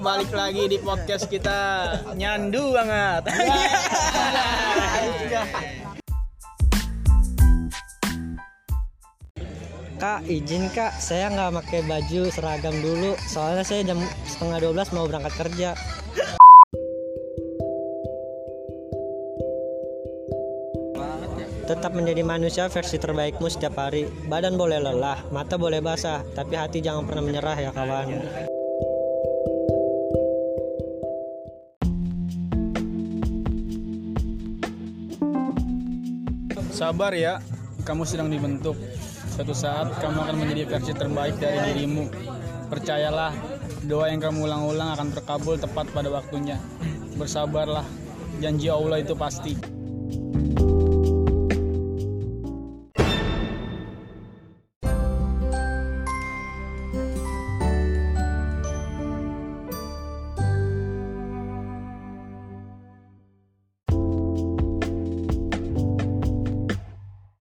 balik lagi di podcast kita nyandu banget. Kak, izin kak, saya nggak pakai baju seragam dulu. Soalnya saya jam setengah 12 mau berangkat kerja. Tetap menjadi manusia versi terbaikmu setiap hari. Badan boleh lelah, mata boleh basah, tapi hati jangan pernah menyerah ya kawan. Sabar ya, kamu sedang dibentuk. Suatu saat kamu akan menjadi versi terbaik dari dirimu. Percayalah, doa yang kamu ulang-ulang akan terkabul tepat pada waktunya. Bersabarlah, janji Allah itu pasti.